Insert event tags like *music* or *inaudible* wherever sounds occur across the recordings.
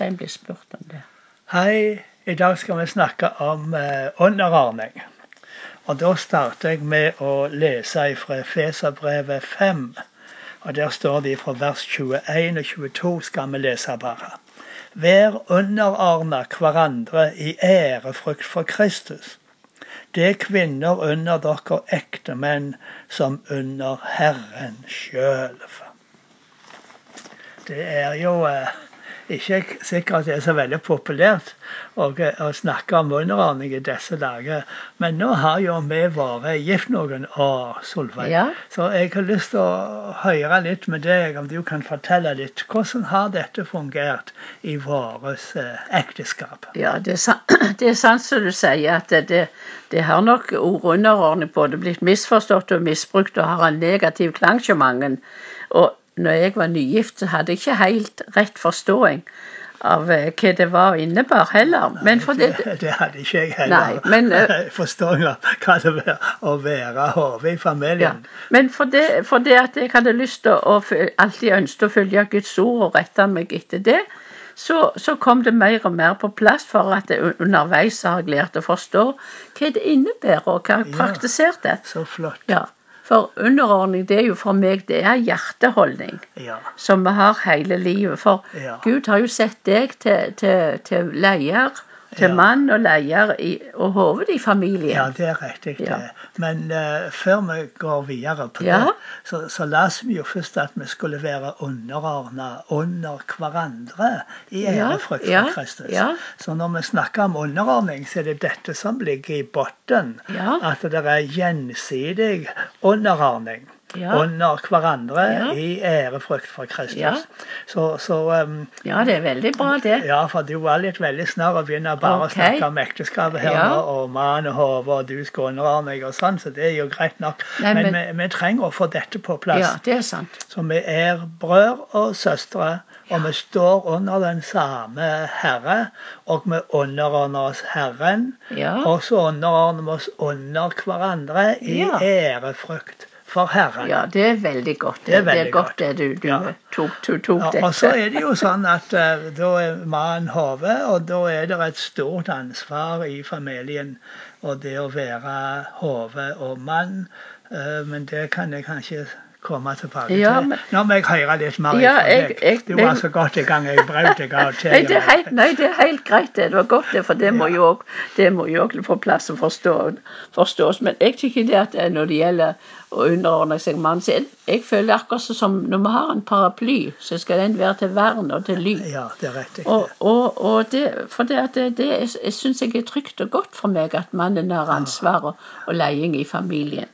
en blir spurt om det. Hei, i dag skal vi snakke om eh, underordning. Og da starter jeg med å lese fra Feserbrevet 5. Og der står det fra vers 21 og 22 skal vi lese bare. Vær underordna hverandre i ærefrykt for Kristus. Det er kvinner under dere ektemenn som under Herren sjøl. Det er jo eh, ikke sikkert det er så veldig populært å, å snakke om underordning i disse dager. Men nå har jo vi vært gift noen år, Solveig. Ja. Så jeg har lyst til å høre litt med deg, om du kan fortelle litt. Hvordan har dette fungert i vårt eh, ekteskap? Ja, det er, sant, *clears throat* det er sant som du sier, at det, det, det har nok ordet underordning både blitt misforstått og misbrukt og har en negativ klang hos mange. Og når jeg var nygift, så hadde jeg ikke helt rett forståing av eh, hva det var og innebar heller. Men for det, det, hadde ikke jeg heller. Nei, men, eh, *laughs* Forståing av hva det var å være hodet i ja. familien. Men for det, for det at jeg hadde lyst til å alltid ønsket å følge Guds ord og rette meg etter det, så, så kom det mer og mer på plass for at jeg underveis har jeg lært å forstå hva det innebærer, og hva jeg Ja. praktiserte. Så flott. Ja, for underordning, det er jo for meg, det er hjerteholdning. Ja. som vi har hele livet. For Ja. Gud har jo sett deg til, til, til leder, til mann og leder i, og hoved i familien. Ja, det er riktig. Det. Men uh, før vi går videre på det, så, så leste vi jo først at vi skulle være underordna under hverandre i ærefrykt for Kristus. Så når vi snakker om underordning, så er det dette som ligger i bunnen. At det er gjensidig underordning. Ja. Under hverandre Ja. i ærefrykt for Kristus. Ja. Så, så um, Ja, det er veldig bra, det. ja, for du var litt veldig snar å begynne bare okay. å snakke om ekteskapet her Ja. nå, og mann og hode, og du skal underarme meg og sånn, så det er jo greit nok. Nei, men men- vi, vi trenger å få dette på plass. Ja, det er sant. Så vi er brødre og søstre, og vi står under den samme Herre, og vi underordner oss Herren, Ja. og så underordner vi oss under hverandre i ærefrykt for Herren. Ja, det er veldig godt. Det er Det, det er godt godt. det du, du Ja. tok, du tok Ja, dette. og så er det jo sånn at uh, da er mannen hodet, og da er det et stort ansvar i familien. Og det å være hode og mann. Uh, men det kan jeg kanskje komme tilbake Ja, til. men- Nå må jeg høre litt mer Ja, fra jeg- jeg- du var så godt i gang. Jeg brøt deg av. *laughs* Nei, det er helt, nei, det er helt greit, det. Det var godt, det. For det må jo det også få plass og forstå, forstås. Men jeg tykker det at eh, når det gjelder å underordne seg mannen sin jeg, føler akkurat som når vi har en paraply, så skal den være til vern og til ly. Ja, det er riktig. Og, og, og det, for det, at det, det jeg syns jeg er trygt og godt for meg at mannen har ansvar og, og leding i familien.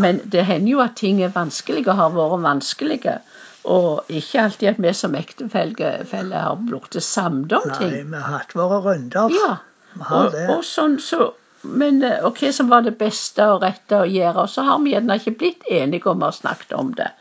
Men det hender jo at ting er vanskelige og har vært vanskelige. Og ikke alltid at vi som ektefeller har blitt samlet om ting. Nei, vi har hatt våre runder. Ja. Vi har Og, det. og sånn så men, eh, og hva som var det beste og rette å gjøre. Og så har vi gjerne ikke blitt enige om å ha snakket om det.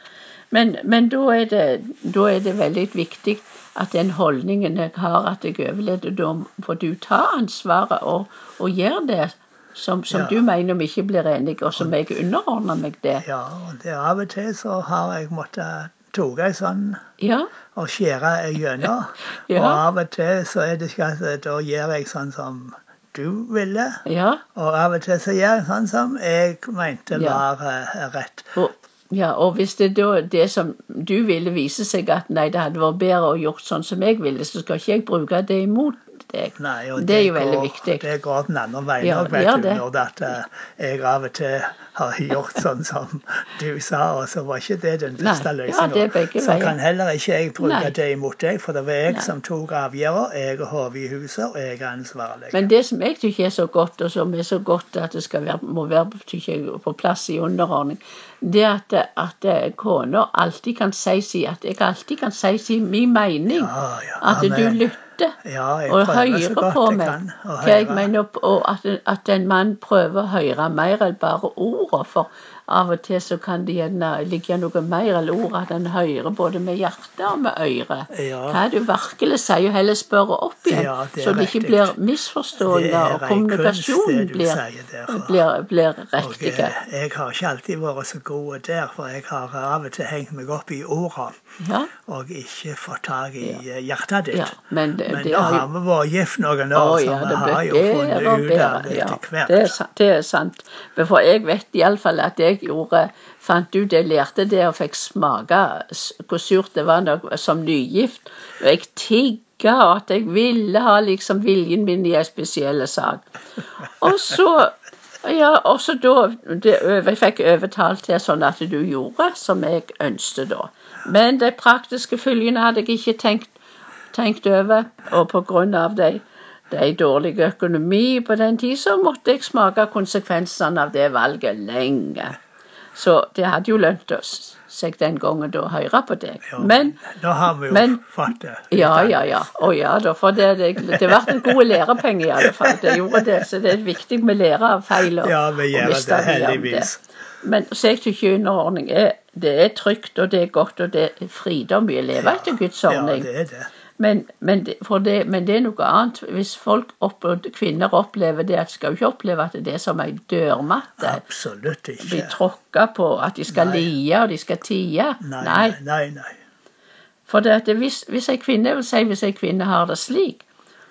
Men, men da, er det, da er det veldig viktig at den holdningen jeg har, at jeg overlever, da får du ta ansvaret og, og gjøre det som, som Ja. du mener vi ikke blir enige, og som jeg underordner meg det. Ja, og det av og til så har jeg måttet ta ei sånn Ja, og skjære gjennom. *laughs* Ja. Og av og til så er det ikke at da gjør jeg sånn som du ville. ja. Og av og til så gjør jeg sånn som jeg mente var eh, rett. Og, ja, og hvis det da det som du ville viser seg at nei, det hadde vært bedre å gjort sånn som jeg ville, så skal ikke jeg bruke det imot deg. Nei, det er jo går, veldig viktig. Det går den andre veien Ja, òg, det vet gjør du. Når det at eh, jeg av og til har gjort sånn som du sa, og så var ikke det den beste løsningen ja, det så kan heller ikke jeg bruke Nei. det imot deg, for det var jeg Nei. som tok avgjørelsen. Jeg er hodet i huset, og jeg er ansvarlig. Men det som jeg syns er så godt, og som er så godt at det være, må være på plass i underordning, det at, at eh, kona alltid kan si si, at jeg alltid kan si si min mening. Ja, ja, at du lytter. Ja, jeg og hører på meg. Hva jeg mener, og at, at en mann prøver å høre mer enn bare ordene. For av og til så kan det gjerne ligge noe mer eller ord at en hører både med hjertet og med øret. Ja. Hva du virkelig sier, og heller spørre opp igjen, Ja, det så det ikke blir misforstående misforståelser, og kommunikasjonen det blir, blir, blir riktig. eh, jeg har ikke alltid vært så god der, for jeg har av og til hengt meg opp i orda Ja, og ikke fått tak i eh, hjertet ditt. ja, men det, Men det da har vi vært gift noen år, så ja, vi har jo funnet ut av det Ja, etter hvert. det er, sant, det er sant. For jeg vet iallfall at jeg gjorde fant ut jeg lærte det og fikk smake hvor surt det var som nygift. Og jeg tigga at jeg ville ha liksom viljen min i en spesiell sak. Og så ja, og så da det, Jeg fikk overtalt det sånn at du gjorde som jeg ønsket da. Men de praktiske følgene hadde jeg ikke tenkt, tenkt over, og på grunn av de, de dårlige økonomi på den tid, så måtte jeg smake konsekvensene av det valget lenge. Så det hadde jo lønt oss seg den gangen å høre på deg. Jo, Men da har vi jo men- fått det. ja, ja, ja. Å ja da, for det, det, det ble en god lærepenge i alle fall. Det gjorde det, så det er viktig med lære av feil og, Ja, vi gjør det, heldigvis. Men så jeg tykker underordning er, det er trygt, og det er godt, og det er fridom i å leve etter Guds ordning. Ja, det er det. Men, men, det, for det, men det er noe annet. Hvis folk opp, kvinner opplever det, at de skal jo ikke oppleve at det er som ei dørmatte. Absolutt ikke. Blir tråkka på, at de skal Nei. lie og de skal tie. Nei, Nei. nei, nei. For det at hvis, hvis ei kvinne vil si hvis ei kvinne har det slik,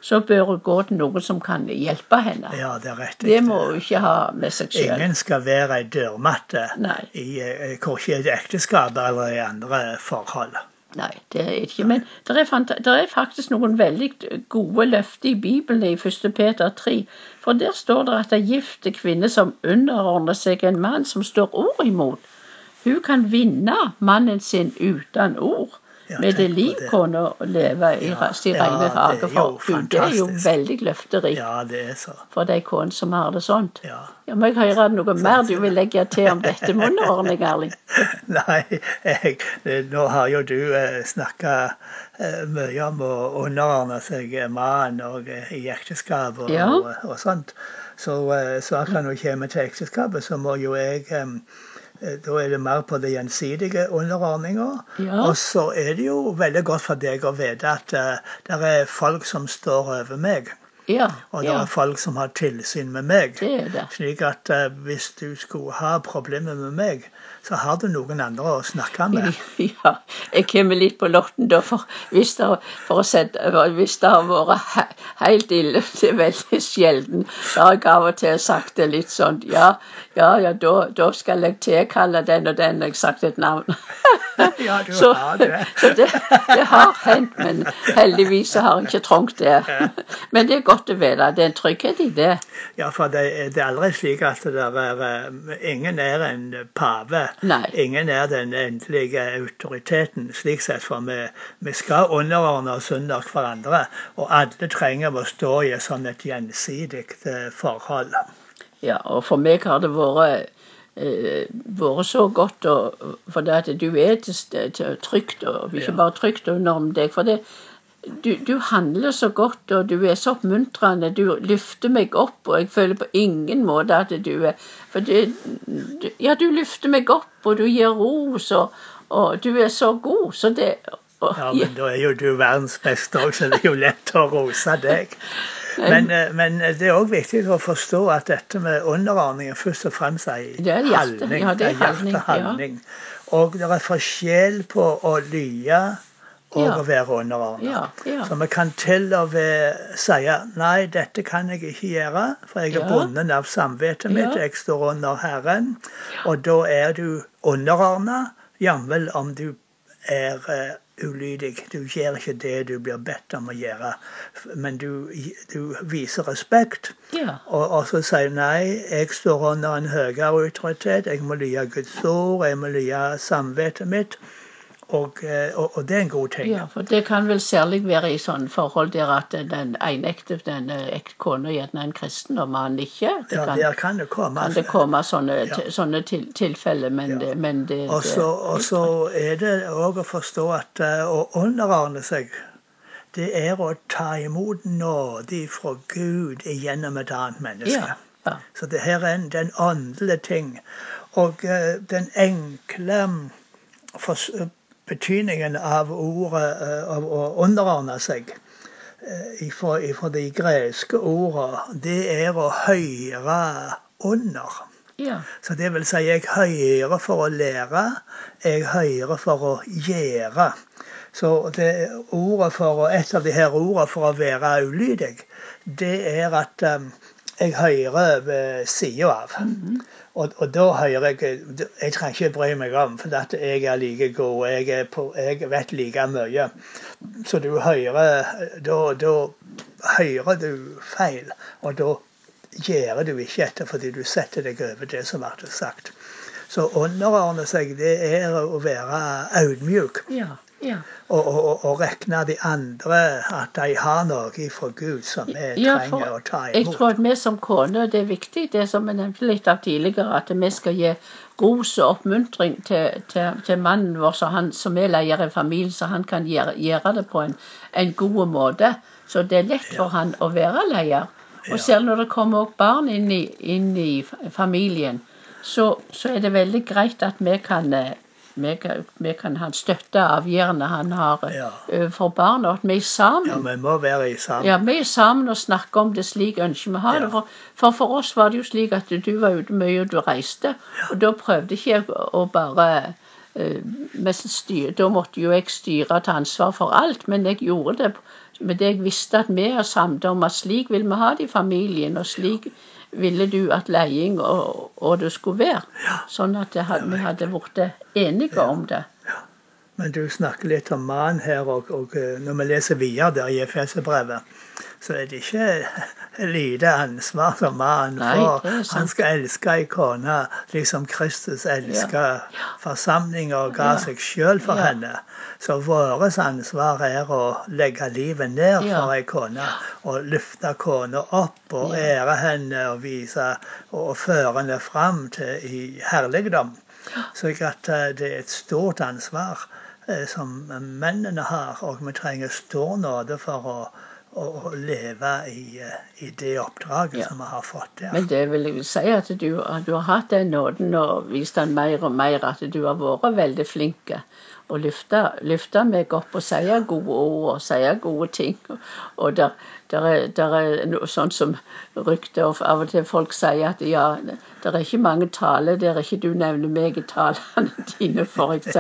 så bør hun gå til noen som kan hjelpe henne. Ja, det er rett. Det må hun ikke ha med seg selv. Ingen skal være ei dørmatte i eh, korkje i ekteskap eller i andre forhold. Nei, det er ikke. Men det er, der er faktisk noen veldig gode løfter i Bibelen i 1. Peter 3. For der står det at ei gift kvinne som underordner seg en mann som står ord imot, hun kan vinne mannen sin uten ord. Med det liv kunne leve i sin rene hage for Gud. Det er jo veldig løfterikt Ja, det er så. for de konene som har det sånt. Ja. Må jeg høre noe mer du vil legge til om dette *laughs* Arne Erling? Nei, jeg, nå har jo du eh, snakka eh, mye om å underordne seg mannen mann og eh, i ekteskap og, Ja. og, og sånt. Så, så akkurat når det kommer til ekteskapet, så må jo jeg Da er det mer på det gjensidige underordninga. Ja. Og så er det jo veldig godt for deg å vite at uh, det er folk som står over meg. Ja, Og det ja er folk som har tilsyn med meg. det er det. Slik at uh, hvis du skulle ha problemer med meg, så har du noen andre å snakke med. *laughs* Ja, jeg kommer litt på lotten da, for hvis det, for sette, hvis det har vært he- helt ille, det er veldig sjelden, Da har jeg av og til sagt det litt sånn, ja, ja, ja, da, da skal jeg tilkalle den og den, jeg har sagt et navn. *laughs* Ja, du *laughs* så, har det. så det, det har hendt, men heldigvis har jeg ikke trengt det. Men det er godt å vite, det er en trygghet i det. Ja, for det, det er aldri slik at det er Ingen er en pave. Nei. Ingen er den endelige autoriteten. Slik sett, for vi, vi skal underordne oss under hverandre. Og alle trenger å stå i et sånn et gjensidig eh, forhold. Ja, og for meg har det vært, vært så godt, og, for det at du er til, stede trygt, og ikke bare trygt under deg. For det, du, du handler så godt, og du er så oppmuntrende. Du løfter meg opp, og jeg føler på ingen måte at du er For det, du, ja, du løfter meg opp, og du gir ros, og, og du er så god, så det og, Ja, men da er jo du verdens beste òg, så det er jo lett å rose deg. *laughs* Men, eh, men det er òg viktig å forstå at dette med underordning er først og fremst er en handling. Ja, det er ei handling, ja. hjertehandling. Og det er forskjell på å lye og Ja. å være underordnet. Ja, ja. Så vi kan til og med si nei, dette kan jeg ikke gjøre, for jeg er bundet av samvittet mitt. Jeg står under Herren. Og da er du underordnet, jammen om du er eh, ulydig. Du gjør ikke det du blir bedt om å gjøre, men du, du viser respekt. ja. Og, og så sier nei, jeg står under en høyere autoritet, jeg må lye Guds ord, jeg må lye samvittet mitt. Og, eh, og, og det er en god ting. Ja, for det kan vel særlig være i sånne forhold der at den enekte den ekte kona gjerne er en kristen, og mannen ikke. Det Ja, kan, der kan det komme. kan det komme sånne, Ja. sånne til, tilfeller, men, Ja. det, men det, Og så, det og så er det òg å forstå at eh, å underordne seg, det er å ta imot nåde fra Gud gjennom et annet menneske. Ja. Så det her er en, det er ting. Og eh, den enkle fors- betydningen av ordet eh, av å underordne seg eh, ifra de greske ordene, det er å høre under. Ja. Så det vil si, jeg hører for å lære, jeg hører for å gjøre. Så det ordet for, et av de her ordene for å være ulydig, det er at um, jeg hører ved sida av. Og, og da hører jeg Jeg trenger ikke bry meg om, for at jeg er like god. Jeg, er på, jeg vet like mye. Så du hører Da, da hører du feil, og da gjør du ikke etter fordi du setter deg over det som ble sagt. Så underordne seg, det er å være audmjuk Ja. Ja. og, og, og, regne de andre at de har noe fra Gud som vi Ja, trenger å ta imot. Jeg tror at vi som kone, det er viktig, det som vi nevnte litt av tidligere, at vi skal gi ros og oppmuntring til, til, til mannen vår så han, som er leder i familien, så han kan gjøre, gjøre det på en, en god måte. Så det er lett for han å være leder. Og selv når det kommer barn inn i, inn i familien, så, så er det veldig greit at vi kan eh, vi kan, vi kan ha støtte avgjørende han har eh, Ja. overfor barna, og at vi er sammen. Ja, vi må være i sammen. Ja, vi er sammen og snakker om det slik ønsker vi har ja. det. For, for for oss var det jo slik at du var ute mye og du reiste. Og da prøvde ikke jeg å å bare uh, styr, Da måtte jo jeg styre og ta ansvar for alt, men jeg gjorde det med det jeg visste at vi er samlet om at slik vil vi ha det i familien, og slik ville du at leding og, og det skulle være. Sånn at det, vi hadde blitt enige om det. Men du snakker litt om mannen her, og, og eh, når vi leser videre der i Efeserbrevet, så er det ikke lite ansvar som mann. får. Er han skal elske ei kone liksom Kristus elsker forsamlinga og ga Ja. seg sjøl for Ja. henne. Så vårt ansvar er å legge livet ned Ja. for ei kone. Og løfte kona opp og Ja. ære henne og vise og føre henne fram til i herligdom. Så eh, det er et stort ansvar eh, som mennene har, og vi trenger stor nåde for å, å, å leve i, eh, i det oppdraget Ja. som vi har fått der. Men det vil jeg si at du, du har hatt den nåden og vist den mer og mer at du har vært veldig flink å løfte, løfte meg opp og si gode ord og si gode ting. Og der, der, er, der er noe sånn som rykte og av og til folk sier at ja, det er ikke mange taler der ikke du nevner meg i talene *laughs* dine, f.eks.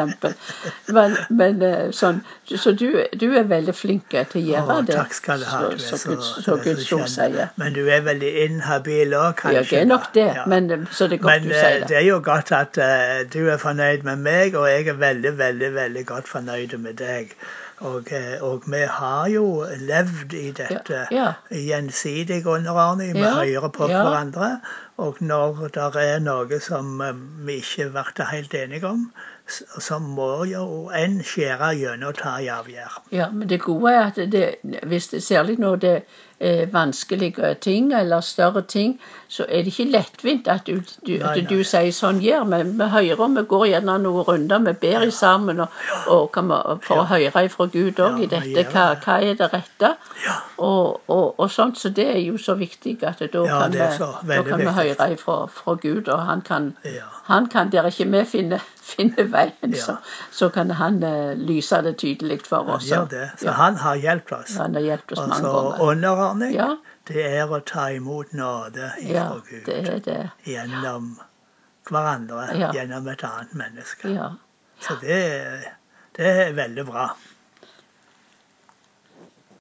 Men, men eh, sånn, så du, du er veldig flink til å gjøre Å, det. takk skal du ha. Så, du er så, så- så så Guds ord sier. Men du er veldig inhabil òg, kanskje? Det er nok det, Ja. men eh, så det er godt Men du eh, sier det det. er jo godt at uh, du er fornøyd med meg, og jeg er veldig, veldig veldig godt fornøyd med deg. Og, eh, og vi har jo levd i dette Ja, gjensidig underordning. Vi Ja, hører på ja. hverandre. Og når det er noe som eh, vi ikke blir helt enige om, så må jo en skjære gjennom og ta en avgjørelse. Ja, men det gode er at det, hvis det, særlig når det er vanskelige ting eller større ting, så er det ikke lettvint at du, du, Nei, at du nei. sier sånn gjør vi. Vi hører, vi går gjennom noen runder, vi ber ja. sammen og, og kan, vi- for å høre fra Gud òg Ja, i dette. Hva, hva er det rette? Ja. Og, og, og sånt, så det er jo så viktig at da Ja, kan, det er vi, da kan vi viktig. Høre fra, fra Gud, og han kan, Ja. han kan der ikke vi finner, *laughs* finne veien, Ja. så, så kan han uh, lyse det tydelig for Han oss. gjør det. Så ja. han har hjulpet oss. Han har hjulpet oss mange Altså, ganger. underordning, Ja. det er å ta imot nåde Ja, fra Gud det er det. gjennom hverandre, Ja. gjennom et annet menneske. Så det, det er veldig bra.